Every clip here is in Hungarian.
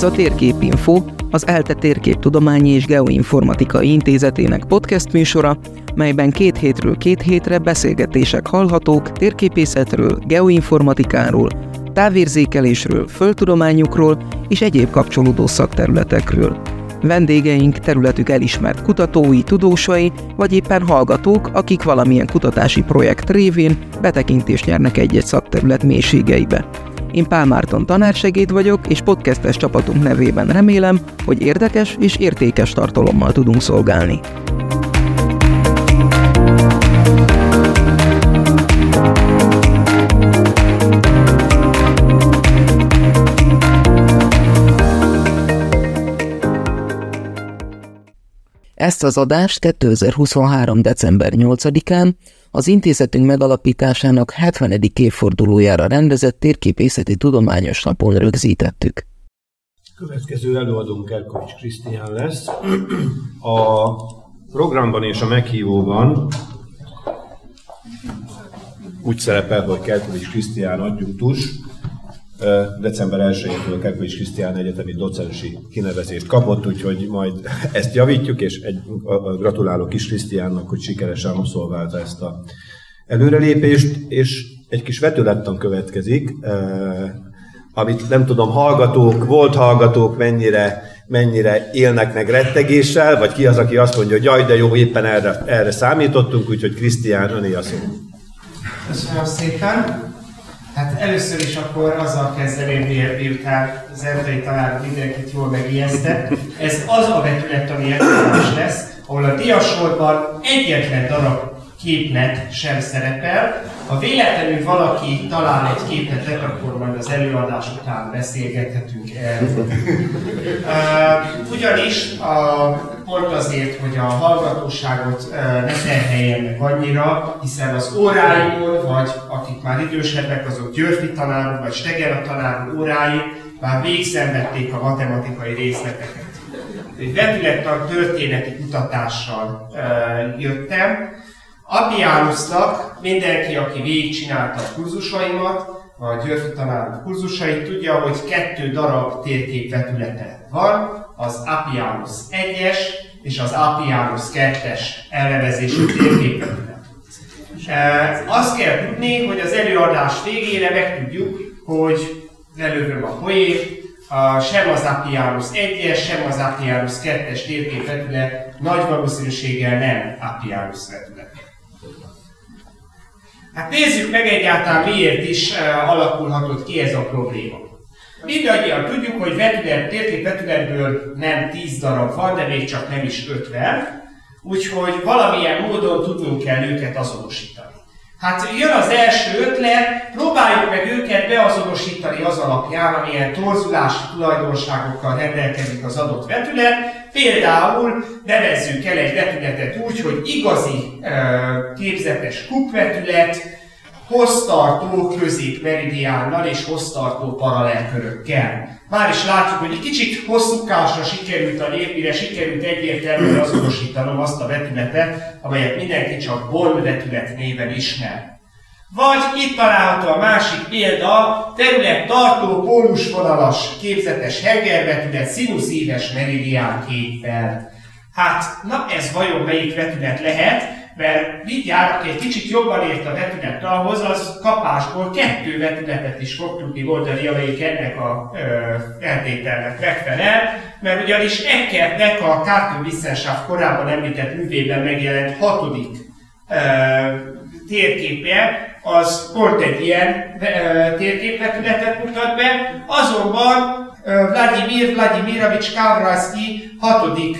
Ez a Térképinfo, az ELTE Térképtudományi és Geoinformatikai Intézetének podcast műsora, melyben két hétről két hétre beszélgetések hallhatók térképészetről, geoinformatikáról, távérzékelésről, földtudományokról és egyéb kapcsolódó szakterületekről. Vendégeink területük elismert kutatói, tudósai, vagy éppen hallgatók, akik valamilyen kutatási projekt révén betekintést nyernek egy-egy szakterület mélységeibe. Én Pál Márton tanársegéd vagyok, és podcastes csapatunk nevében remélem, hogy érdekes és értékes tartalommal tudunk szolgálni. Ezt az adást 2023. december 8-án az intézetünk megalapításának 70. évfordulójára rendezett térképészeti tudományos napon rögzítettük. Következő előadónk Erkovics Krisztián lesz. A programban és a meghívóban úgy szerepel, hogy Kerkovics Krisztián adjunktus, december 1-től Kerkovics Krisztián egyetemi docensi kinevezést kapott, úgyhogy majd ezt javítjuk, és egy, gratulálok kis Krisztiánnak, hogy sikeresen abszolválta ezt a előrelépést, és egy kis vetülettan következik, amit nem tudom, hallgatók, volt hallgatók mennyire, mennyire élnek meg rettegéssel, vagy ki az, aki azt mondja, hogy jaj, de jó, éppen erre, erre számítottunk, úgyhogy Krisztián, öné a szó. Köszönöm szépen. Hát először is akkor azzal kezdeném, miután az Erdei talán mindenkit jól megijesztett. Ez az a vetület, ami előadás lesz, ahol a diasorban egyetlen darab képlet sem szerepel. Ha véletlenül valaki talál egy képletet, akkor majd az előadás után beszélgethetünk erről. Ugyanis a, pont azért, hogy a hallgatóságot ne terheljen meg annyira, hiszen az óráimon, vagy akik már idősebbek, azok Györfi tanár, vagy Steger tanár órái már végszenvedték a matematikai részleteket. Egy vetülettan történeti kutatással jöttem, Appiánusnak mindenki, aki végigcsinálta a kurzusaimat, a Györfi tanár kurzusait, tudja, hogy kettő darab térképvetülete van, az Appianus 1-es és az Appianus 2-es elnevezésű térképvetület. E, azt kell tudni, hogy az előadás végére megtudjuk, hogy lelövöm a poét, a, sem az Appianus 1-es, sem az Appianus 2-es térképvetület nagy valószínűséggel nem Appianus vetület. Hát nézzük meg egyáltalán miért is uh, alakulhatott ki ez a probléma. Mindannyian tudjuk, hogy vetület, térkép vetületből nem 10 darab van, de még csak nem is 50, úgyhogy valamilyen módon tudnunk kell őket azonosítani. Hát jön az első ötlet, próbáljuk meg őket beazonosítani az alapján, amilyen torzulási tulajdonságokkal rendelkezik az adott vetület. Például nevezzük el egy vetületet úgy, hogy igazi képzetes kupvetület, hossztartó középmeridiánnal és hossztartó paralelkörökkel. Már is látjuk, hogy egy kicsit hosszúkásra sikerült a mire sikerült egyértelműen azonosítanom azt a vetületet, amelyet mindenki csak Born vetület néven ismer. Vagy itt található a másik példa, terület tartó pólusvonalas képzetes hengervetület színuszíves meridián képpel. Hát, na ez vajon melyik vetület lehet? mert mindjárt, aki egy kicsit jobban ért a vetület ahhoz, az kapásból kettő vetületet is fog tudni mondani, amelyik ennek a feltételnek megfelel, mert ugyanis Eckertnek a Wissenschaft korábban említett művében megjelent hatodik ö, térképe, az pont egy ilyen térképvetületet mutat be, azonban Vladimir Vladimirovics Kavralski hatodik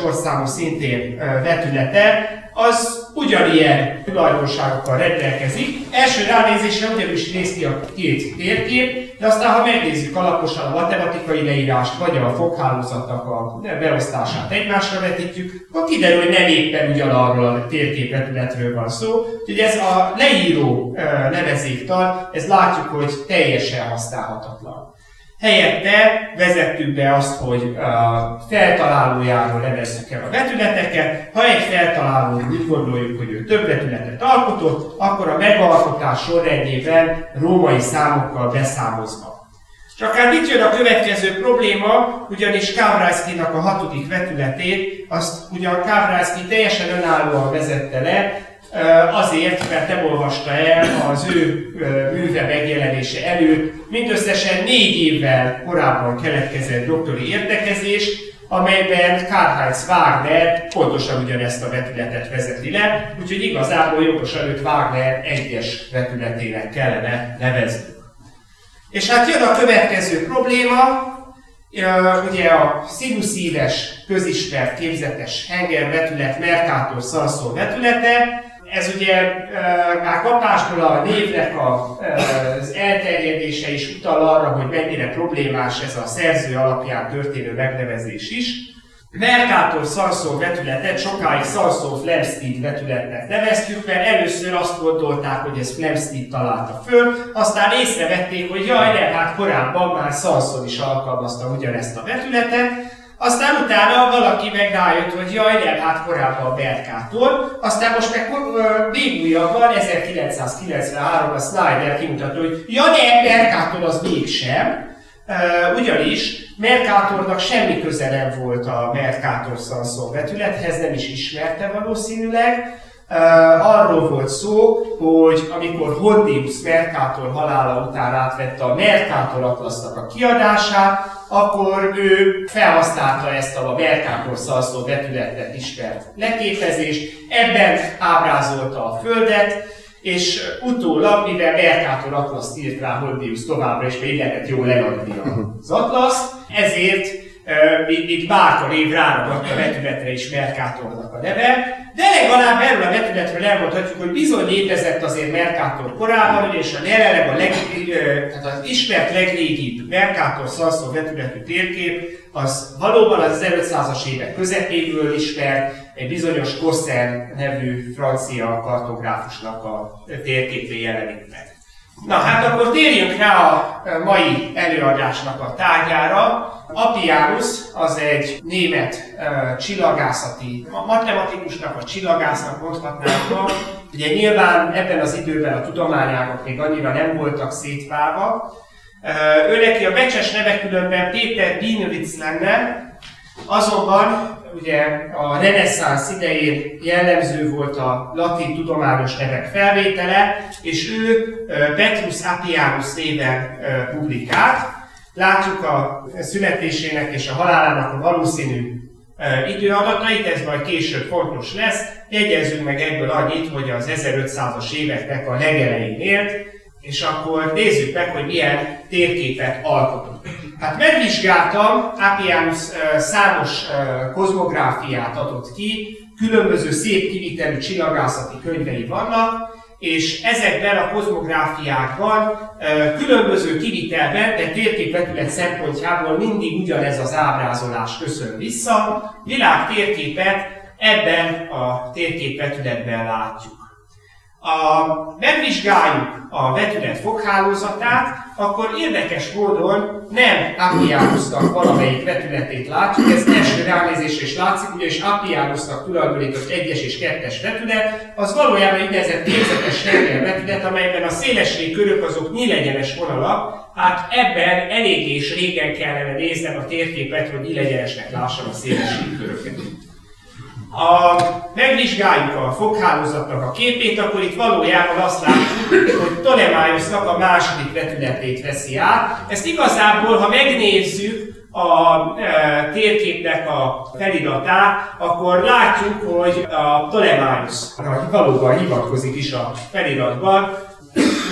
sorszámú szintén vetülete, az ugyanilyen tulajdonságokkal rendelkezik. Első ránézésre ugyanúgy néz ki a két térkép, de aztán ha megnézzük alaposan a matematikai leírást, vagy a foghálózatnak a beosztását egymásra vetítjük, akkor kiderül, hogy nem éppen ugyanarról a térképvetületről van szó. Úgyhogy ez a leíró nevezéktal, ez látjuk, hogy teljesen használhatatlan. Helyette vezettük be azt, hogy a feltalálójáról nevezzük el a vetületeket. Ha egy feltaláló úgy gondoljuk, hogy ő több vetületet alkotott, akkor a megalkotás sorrendjében római számokkal beszámozva. Csak hát itt jön a következő probléma, ugyanis Kavrajszkinak a hatodik vetületét, azt ugyan Kavrajszki teljesen önállóan vezette le, azért, mert nem olvasta el az ő műve megjelenése előtt mindösszesen négy évvel korábban keletkezett doktori értekezés, amelyben Karl-Heinz Wagner pontosan ugyanezt a vetületet vezeti le, úgyhogy igazából jogosan őt Wagner egyes vetületének kellene nevezni. És hát jön a következő probléma, ugye a színuszíves, közismert, képzetes Henger vetület, Mercator Szalszó vetülete, ez ugye már kapásból a névnek az elterjedése is utal arra, hogy mennyire problémás ez a szerző alapján történő megnevezés is. Mercator Szarszó vetületet sokáig Szarszó Flemsteed vetületnek neveztük, mert először azt gondolták, hogy ez Flemsteed találta föl, aztán észrevették, hogy jaj, nem, hát korábban már Szarszó is alkalmazta ugyanezt a vetületet, aztán utána valaki meg rájött, hogy jaj, nem, hát korábban Berkától. Aztán most meg még újabban, 1993 a Snyder kimutatta, hogy ja, de Berkától az mégsem. Uh, ugyanis Mercatornak semmi köze nem volt a Mercator Sanson vetülethez, nem is ismerte valószínűleg, arról volt szó, hogy amikor Hondius Mercator halála után átvette a Mercator Atlasznak a kiadását, akkor ő felhasználta ezt a Mercator szalszó vetületet ismert leképezést, ebben ábrázolta a Földet, és utólag, mivel Mercator Atlaszt írt rá Hondius továbbra is, még lehetett jól leadni az Atlaszt, ezért mint bárka név ráragadt a vetületre is Mercatornak a neve, de legalább erről a vetületről elmondhatjuk, hogy bizony létezett azért Mercator korábban, és a jelenleg a leg, tehát az ismert legrégibb Mercator szalszó vetületű térkép, az valóban az 1500-as évek közepéből ismert, egy bizonyos Kosser nevű francia kartográfusnak a térképé jelenik meg. Na hát akkor térjünk rá a mai előadásnak a tárgyára. Appianus az egy német uh, csillagászati, a matematikusnak, a csillagásznak mondhatnánk ma. Ugye nyilván ebben az időben a tudományágok még annyira nem voltak szétválva. Uh, ő neki a becses neve különben Péter Dienwitz lenne, azonban ugye a reneszánsz idején jellemző volt a latin tudományos nevek felvétele, és ő Petrus Appianus néven publikált. Látjuk a születésének és a halálának a valószínű időadatait, ez majd később fontos lesz. Jegyezzünk meg ebből annyit, hogy az 1500-as éveknek a legelején élt, és akkor nézzük meg, hogy milyen térképet alkotott. Hát megvizsgáltam, Appianus számos kozmográfiát adott ki, különböző szép kivitelű csillagászati könyvei vannak, és ezekben a kozmográfiákban különböző kivitelben, de térképvetület szempontjából mindig ugyanez az ábrázolás köszön vissza. Világ térképet ebben a térképvetületben látjuk a, megvizsgáljuk a vetület foghálózatát, akkor érdekes módon nem Appianusnak valamelyik vetületét látjuk, ez első ránézésre is látszik, ugyanis Appianusnak tulajdonított egyes és kettes vetület, az valójában egy nevezett képzetes Henger vetület, amelyben a szélesség körök azok nyílegyenes vonalak, hát ebben elég és régen kellene néznem a térképet, hogy nyílegyenesnek lássam a szélesség köröket a, megvizsgáljuk a foghálózatnak a képét, akkor itt valójában azt látjuk, hogy Ptolemaiosnak a második vetületét veszi át. Ezt igazából, ha megnézzük a e, térképnek a feliratát, akkor látjuk, hogy a Ptolemaiosra valóban hivatkozik is a feliratban,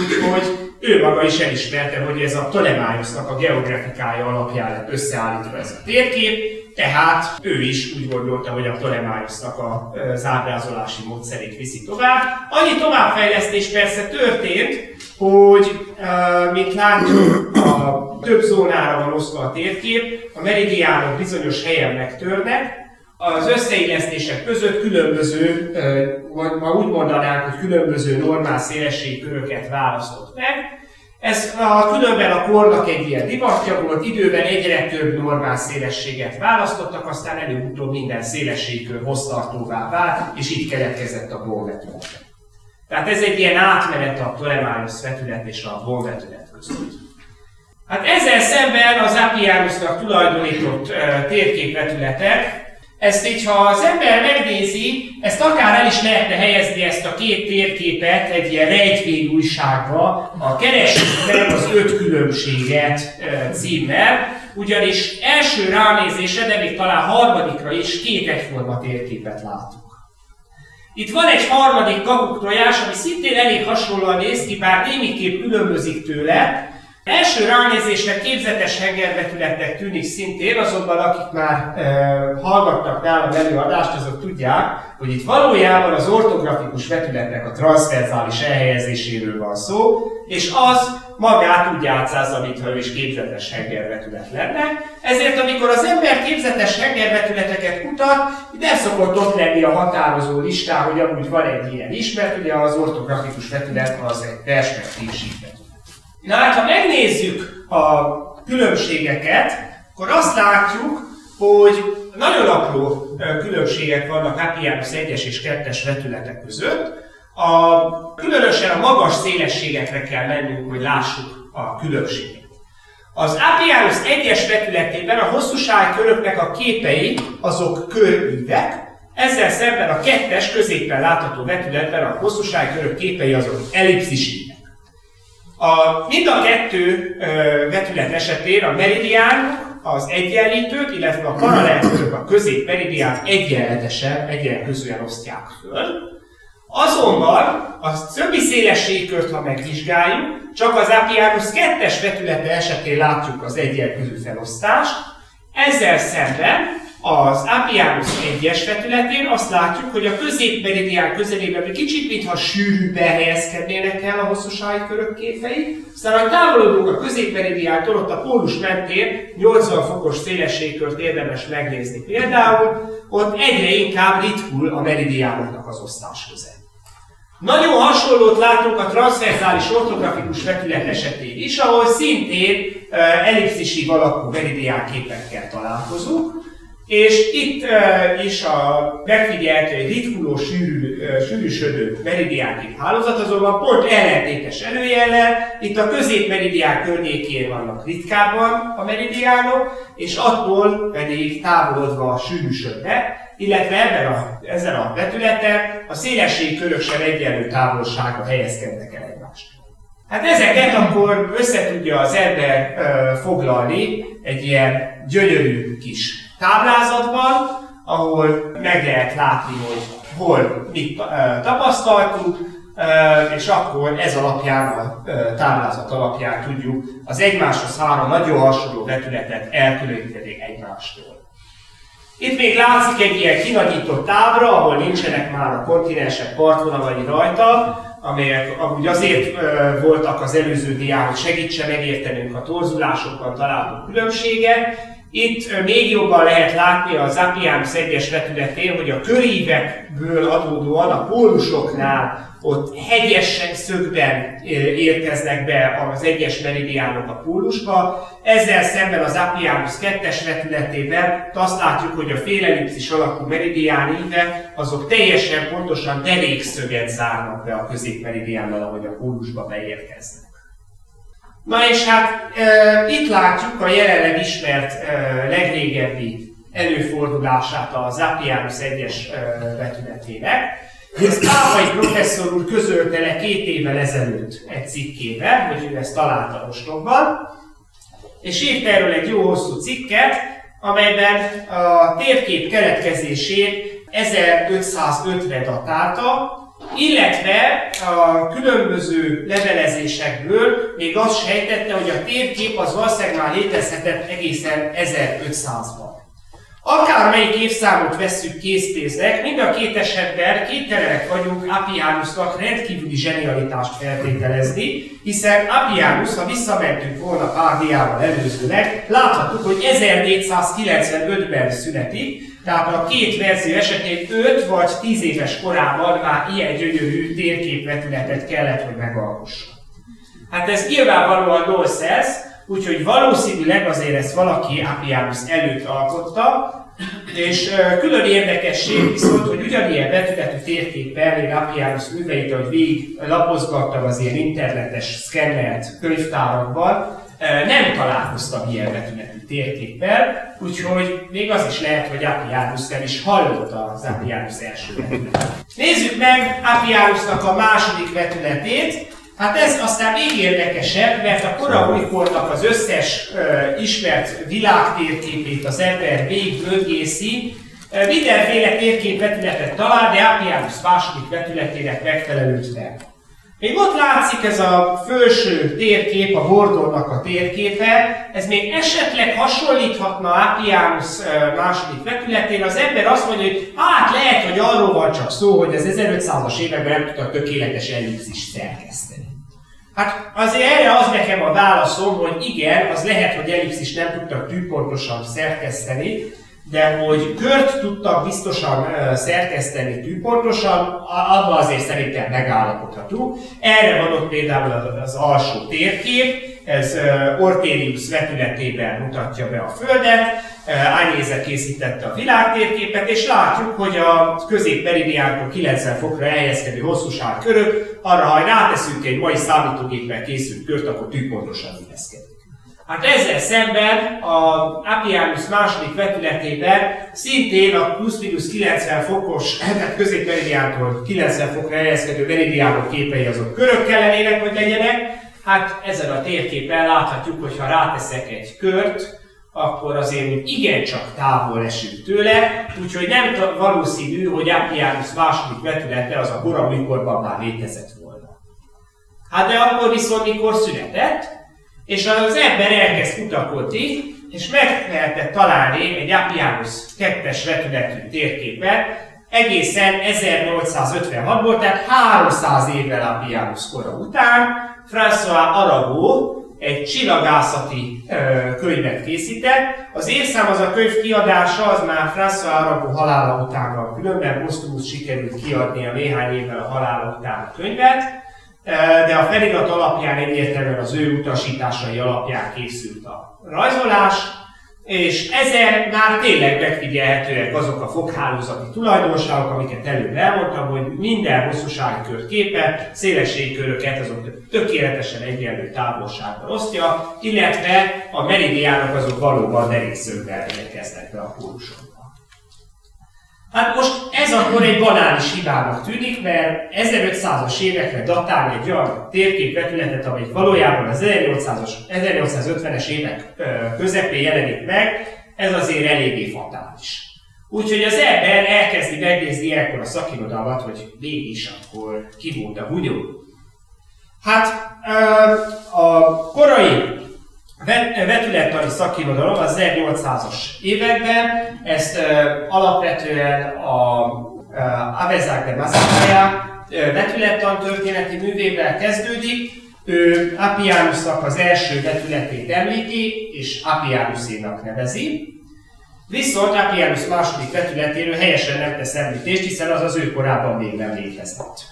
úgyhogy ő maga is elismerte, hogy ez a Ptolemaiosnak a geografikája alapján lett összeállítva ez a térkép, tehát ő is úgy gondolta, hogy a Ptolemaiosnak az ábrázolási módszerét viszi tovább. Annyi továbbfejlesztés persze történt, hogy, mint látjuk, a több zónára van osztva a térkép, a meridiánok bizonyos helyen megtörnek, az összeillesztések között különböző, vagy ma úgy mondanánk, hogy különböző normál szélességköröket választott meg, ez a, különben a kornak egy ilyen divatja volt, időben egyre több normál szélességet választottak, aztán előbb-utóbb minden szélességkör hossztartóvá vált, és így keletkezett a bolvetület. Tehát ez egy ilyen átmenet a Ptolemaios vetület és a bolvetület között. Hát ezzel szemben az Appianusnak tulajdonított térképvetületek, ezt így, ha az ember megnézi, ezt akár el is lehetne helyezni ezt a két térképet egy ilyen rejtvény újságba, a Keressük meg az öt különbséget uh, címmel, ugyanis első ránézésre, de még talán harmadikra is két egyforma térképet látunk. Itt van egy harmadik kakuktojás, ami szintén elég hasonlóan néz ki, bár némiképp különbözik tőle, Első ránézésre képzetes hengervetületnek tűnik szintén, azonban akik már e, hallgattak nálam előadást, azok tudják, hogy itt valójában az ortografikus vetületnek a transzverzális elhelyezéséről van szó, és az magát úgy játszázza, mintha ő is képzetes hengervetület lenne. Ezért, amikor az ember képzetes hengervetületeket kutat, nem szokott ott lenni a határozó listán, hogy amúgy van egy ilyen is, mert ugye az ortografikus vetület az egy perspektív vetület. Na hát, ha megnézzük a különbségeket, akkor azt látjuk, hogy nagyon apró különbségek vannak Appianus 1-es és 2-es vetületek között. A, különösen a magas szélességekre kell mennünk, hogy lássuk a különbséget. Az Appianus 1-es vetületében a hosszúságköröknek a képei azok körívek, ezzel szemben a kettes középen látható vetületben a hosszúságkörök képei azok ellipszisívek. A, mind a kettő ö, vetület esetén a meridián az egyenlítőt, illetve a paralelkörök a középmeridián egyenletesen, egyenletesen osztják föl. Azonban a többi szélességkört, ha megvizsgáljuk, csak az Appianus 2-es vetülete esetén látjuk az egyenlő felosztást, ezzel szemben az Appianus 1-es vetületén azt látjuk, hogy a középmeridián közelében kicsit, mintha sűrűbben helyezkednének el a hosszúsági körök képei, aztán a távolodunk a középmeridiántól, ott a pólus mentén 80 fokos szélességkört érdemes megnézni. Például ott egyre inkább ritkul a meridiánoknak az osztás köze. Nagyon hasonlót látunk a transzverzális ortografikus vetület esetén is, ahol szintén ellipszisi alakú meridián képekkel találkozunk, és itt uh, is a megfigyelt egy ritkuló sűrű, uh, sűrűsödő meridiánkép hálózat, azonban pont ellentétes előjellel, itt a középmeridián környékén vannak ritkábban a meridiánok, és attól pedig távolodva sűrűsödnek, illetve ebben a, ezen a vetületen a szélességi körök sem egyenlő távolságra helyezkednek el egymást. Hát ezeket akkor összetudja az ember uh, foglalni egy ilyen gyönyörű kis táblázatban, ahol meg lehet látni, hogy hol mit tapasztaltunk, és akkor ez alapján, a táblázat alapján tudjuk az egymáshoz három nagyon hasonló vetületet elkülöníteni egymástól. Itt még látszik egy ilyen kinagyított tábra, ahol nincsenek már a kontinensek partvonalai rajta, amelyek amúgy azért voltak az előző dián, hogy segítse megértenünk a torzulásokkal található különbséget, itt még jobban lehet látni az Appianus egyes vetületén, hogy a körívekből adódóan a pólusoknál ott hegyes szögben érkeznek be az egyes meridiánok a pólusba. Ezzel szemben az Appianus 2-es vetületében azt látjuk, hogy a félelipszis alakú meridián íve, azok teljesen pontosan derékszöget zárnak be a középmeridiánnal, ahogy a pólusba beérkeznek. Na és hát e, itt látjuk a jelenleg ismert e, legrégebbi előfordulását az Appianus 1-es e, vetületének. Ez Pápai professzor úr közölte le két évvel ezelőtt egy cikkében, hogy ő ezt találta ostobban, és írt erről egy jó hosszú cikket, amelyben a térkép keletkezését 1505-re datálta, illetve a különböző levelezésekből még azt sejtette, hogy a térkép az valószínűleg már létezhetett egészen 1500-ban. Akármelyik évszámot vesszük készpénznek, mind a két esetben képtelenek vagyunk Appianusnak rendkívüli zsenialitást feltételezni, hiszen Appianus, ha visszamentünk volna pár diával előzőleg, láthatjuk, hogy 1495-ben születik, tehát a két verzió esetén 5 vagy 10 éves korában már ilyen gyönyörű térképvetületet kellett, hogy megalkossa. Hát ez nyilvánvalóan nonsense, úgyhogy valószínűleg azért ezt valaki Appianus előtt alkotta, és külön érdekesség viszont, hogy ugyanilyen vetületű térkép Berlin Appianus műveit, ahogy végig lapozgattam az ilyen internetes szkennelt könyvtárakban, nem találkoztam ilyen vetületű térképpel, úgyhogy még az is lehet, hogy Appianus nem is hallotta az Appianus első vetületet. Nézzük meg Appianusnak a második vetületét. Hát ez aztán még érdekesebb, mert a koraújkornak az összes uh, ismert világtérképét az ember végigböngészi, mindenféle térképvetületet talál, de Appianus második vetületének megfelelőt nem. Még ott látszik ez a felső térkép, a Bordornak a térképe, ez még esetleg hasonlíthatna Appianus második vetületén, az ember azt mondja, hogy hát lehet, hogy arról van csak szó, hogy az 1500-as években nem tudta tökéletes ellipszis szerkeszteni. Hát azért erre az nekem a válaszom, hogy igen, az lehet, hogy ellipszis nem tudtak tűpontosan szerkeszteni, de hogy kört tudtak biztosan szerkeszteni tűpontosan, abban azért szerintem megállapodhatunk. Erre van ott például az alsó térkép, ez Ortelius vetületében mutatja be a Földet, Ányéze készítette a világtérképet, és látjuk, hogy a középmeridiántól 90 fokra elhelyezkedő hosszúság körök, arra ha ráteszünk egy mai számítógéppel készült kört, akkor tűpontosan illeszkedik. Hát ezzel szemben a Appianus második vetületében szintén a plusz-minusz 90 fokos, tehát középmeridiántól 90 fokra helyezkedő meridiánok képei azok körök kellenének, hogy legyenek. Hát ezen a térképen láthatjuk, hogy ha ráteszek egy kört, akkor azért igencsak távol esünk tőle, úgyhogy nem valószínű, hogy Appianus második vetülete az a kora, mikorban már létezett volna. Hát de akkor viszont mikor született, és az ember elkezd kutakodni, és meg lehetett találni egy Appianus 2-es vetületű térképet, egészen 1856-ból, tehát 300 évvel Appianus kora után. François Arago egy csillagászati könyvet készített. Az évszám az a könyv kiadása, az már François Arago halála után, különben. Posztumusz sikerült kiadni a néhány évvel a halála után a könyvet de a felirat alapján egyértelműen az ő utasításai alapján készült a rajzolás, és ezen már tényleg megfigyelhetőek azok a foghálózati tulajdonságok, amiket előbb elmondtam, hogy minden hosszúsági kör képe szélességköröket azok tökéletesen egyenlő távolságban osztja, illetve a meridiánok azok valóban derékszöggel érkeznek be a pólusokba. Hát most ez akkor egy banális hibának tűnik, mert 1500-as évekre datálni egy olyan térképvetületet, amely valójában az 1800-as, 1850-es évek közepén jelenik meg, ez azért eléggé fatális. Úgyhogy az ember elkezdi megnézni ilyenkor a szakirodalmat, hogy mégis akkor ki volt a bunyó. Hát a korai vetülettani szakirodalom az 1800-as években, ezt alapvetően a Avezák de uh, vetülettan történeti művével kezdődik, ő Appianusnak az első vetületét említi, és Appianusénak nevezi. Viszont Appianus második vetületéről helyesen nem tesz említést, hiszen az az ő korában még nem létezett.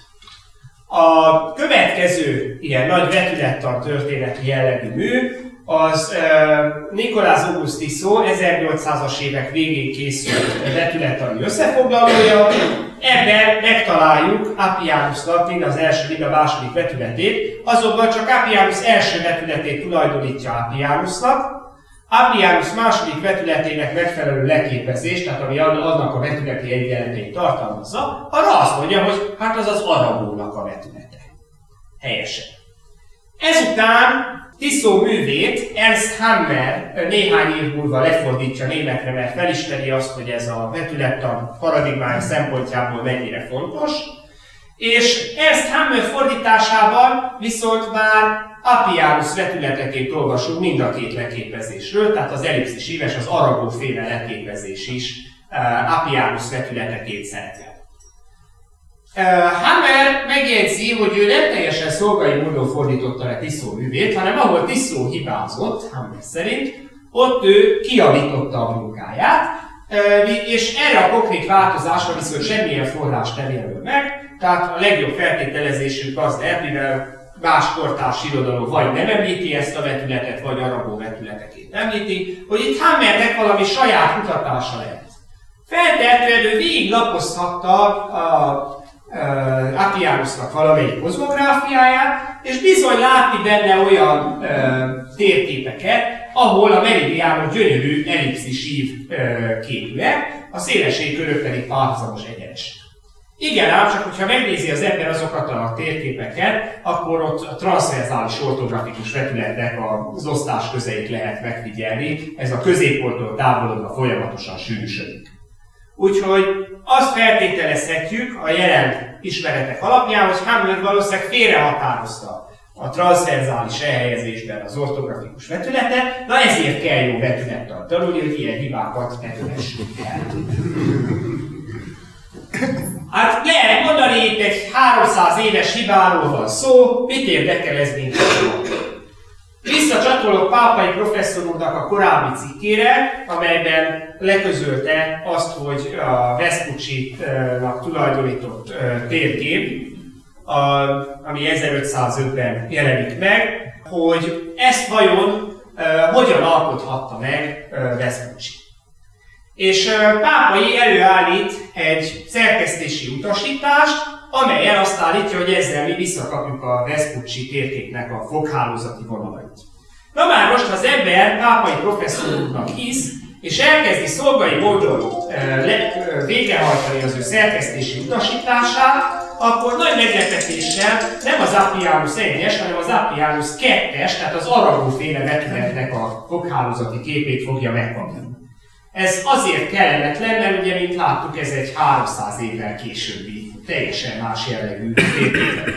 A következő ilyen nagy vetülettan történeti jellegű mű az uh, Nikolás Augustiso 1800-as évek végén készült vetületani összefoglalója. Ebben megtaláljuk Appianusnak mind az első, mind a második vetületét, azonban csak Appianus első vetületét tulajdonítja Appianusnak, Appianus második vetületének megfelelő leképezés, tehát ami annak a vetületi egyenletét tartalmazza, arra azt mondja, hogy hát az az aragónak a vetülete. Helyesen. Ezután Tiszó művét Ernst Hammer néhány év múlva lefordítja németre, mert felismeri azt, hogy ez a vetülettan paradigmája szempontjából mennyire fontos. És Ernst Hammer fordításában viszont már Appianus vetületekét olvasunk mind a két leképezésről, tehát az ellipszis éves, az Arago féle leképezés is uh, Appianus vetületekét szereti. Hammer megjegyzi, hogy ő nem teljesen szolgai módon fordította le Tiszó művét, hanem ahol Tiszó hibázott, Hammer szerint, ott ő kiavította a munkáját, és erre a konkrét változásra viszont semmilyen forrás nem jelöl meg, tehát a legjobb feltételezésünk az lehet, mivel más kortárs irodalom vagy nem említi ezt a vetületet, vagy arabó vetületekét említi, hogy itt Hammernek valami saját kutatása lehet. Feltehetően ő végig lapozhatta a uh, Appianusnak valamelyik kozmográfiáját, és bizony látni benne olyan uh, térképeket, ahol a meridiánok gyönyörű ellipszisív képűek, a szélességkörök pedig párhuzamos egyenes. Igen, ám csak hogyha megnézi az ember azokat a térképeket, akkor ott a transzverzális ortografikus vetületnek az osztás közeit lehet megfigyelni, ez a középponttól távolodva folyamatosan sűrűsödik. Úgyhogy azt feltételezhetjük a jelen ismeretek alapján, hogy Hamlet valószínűleg félrehatározta a transzverzális elhelyezésben az ortografikus vetületet, na ezért kell jó vetülettal tanulni, hogy ilyen hibákat ne el. Hát lehet mondani, itt egy 300 éves hibáról van szó, mit érdekel ez minket? Visszacsatolok Pápai professzor úrnak a korábbi cikkére, amelyben leközölte azt, hogy a Vespucci-nak tulajdonított térkép, ami 1505-ben jelenik meg, hogy ezt vajon hogyan alkothatta meg Vespucci. És Pápai előállít egy szerkesztési utasítást, amelyen azt állítja, hogy ezzel mi visszakapjuk a Vespucci térképnek a foghálózati vonalait. Na már most, ha az ember pápai professzoroknak hisz, és elkezdi szolgai módon végrehajtani az ő szerkesztési utasítását, akkor nagy meglepetéssel nem az Appianus 1-es, hanem az Appianus 2-es, tehát az Aragó féle vetületnek a foghálózati képét fogja megkapni. Ez azért kellemetlen, mert ugye, mint láttuk, ez egy 300 évvel későbbi, teljesen más jellegű értéklet.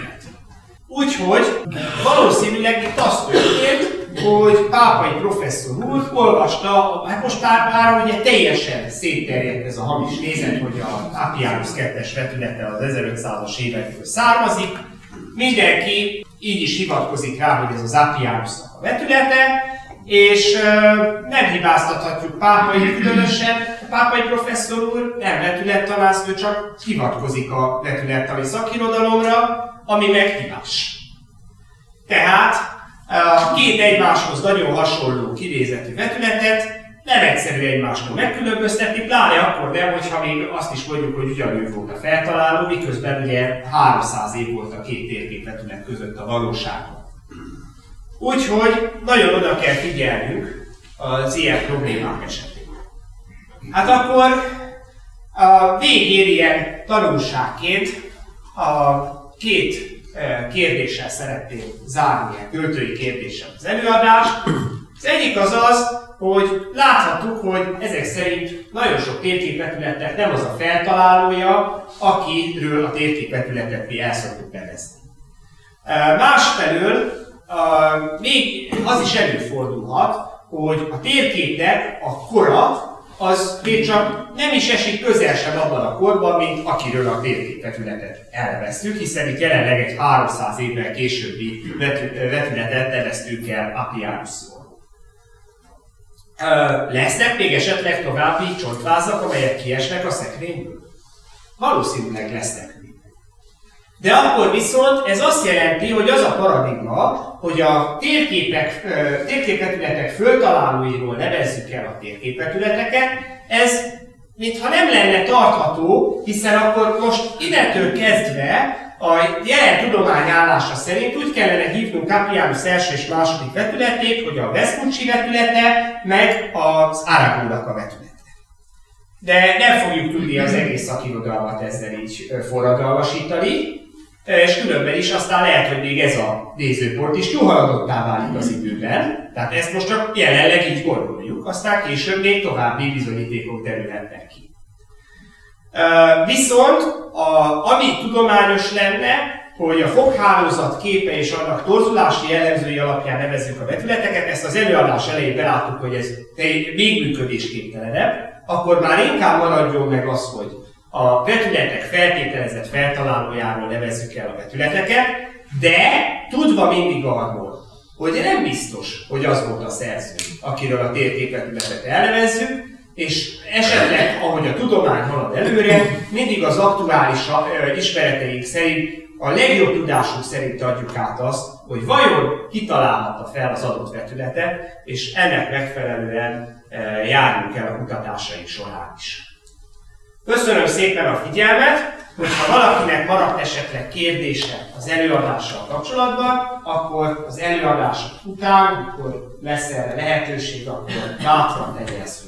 Úgyhogy valószínűleg itt az történt, hogy pápai professzor úr olvasta, hát most már, már ugye teljesen szétterjedt ez a hamis nézet, hogy a Appianus 2-es vetülete az 1500-as évekből származik. Mindenki így is hivatkozik rá, hogy ez az Appianusnak a vetülete, és nem hibáztathatjuk pápai különösen, pápai professzor úr nem vetülettanász, ő csak hivatkozik a vetülettani szakirodalomra, ami meg hibás. Tehát két egymáshoz nagyon hasonló kinézetű vetületet nem egyszerű egymástól megkülönböztetni, pláne akkor nem, hogyha még azt is mondjuk, hogy ugyanő volt a feltaláló, miközben ugye 300 év volt a két térképvetület között a valóságban. Úgyhogy nagyon oda kell figyelnünk az ilyen problémák esetén. Hát akkor a végén ilyen tanulságként a két e, kérdéssel szeretném zárni, ilyen költői kérdéssel az előadást. Az egyik az az, hogy láthattuk, hogy ezek szerint nagyon sok térképvetületnek nem az a feltalálója, akiről a térképvetületet mi el szoktuk nevezni. E, másfelől még az is előfordulhat, hogy a térképnek a kora az még csak nem is esik közel sem abban a korban, mint akiről a térképvetületet elvesztük, hiszen itt jelenleg egy 300 évvel későbbi vetületet neveztük el Appianusról. Lesznek még esetleg további csontvázak, amelyek kiesnek a szekrényből? Valószínűleg lesznek de akkor viszont ez azt jelenti, hogy az a paradigma, hogy a térképek, térképvetületek föltalálóiról nevezzük el a térképvetületeket, ez mintha nem lenne tartható, hiszen akkor most innentől kezdve a jelen tudomány állása szerint úgy kellene hívnunk Caprianus első és második vetületét, hogy a Vespucci vetülete, meg az Aragónak a vetülete. De nem fogjuk tudni az egész szakirodalmat ezzel így forradalmasítani, és különben is aztán lehet, hogy még ez a nézőpont is túlhaladottá válik az időben, tehát ezt most csak jelenleg így gondoljuk, aztán később még további bizonyítékok derülhetnek ki. Viszont, a, ami tudományos lenne, hogy a foghálózat képe és annak torzulási jellemzői alapján nevezzük a vetületeket, ezt az előadás elején beláttuk, hogy ez még működésképtelenebb, akkor már inkább maradjon meg az, hogy a vetületek feltételezett feltalálójáról nevezzük el a vetületeket, de tudva mindig arról, hogy nem biztos, hogy az volt a szerző, akiről a térképvetületet elnevezzük, és esetleg, ahogy a tudomány halad előre, mindig az aktuális ismereteink szerint, a legjobb tudásunk szerint adjuk át azt, hogy vajon kitalálhatta fel az adott vetületet, és ennek megfelelően járjunk el a kutatásaink során is. Köszönöm szépen a figyelmet, Hogyha valakinek maradt esetleg kérdése az előadással kapcsolatban, akkor az előadás után, amikor lesz erre lehetőség, akkor bátran tegye ezt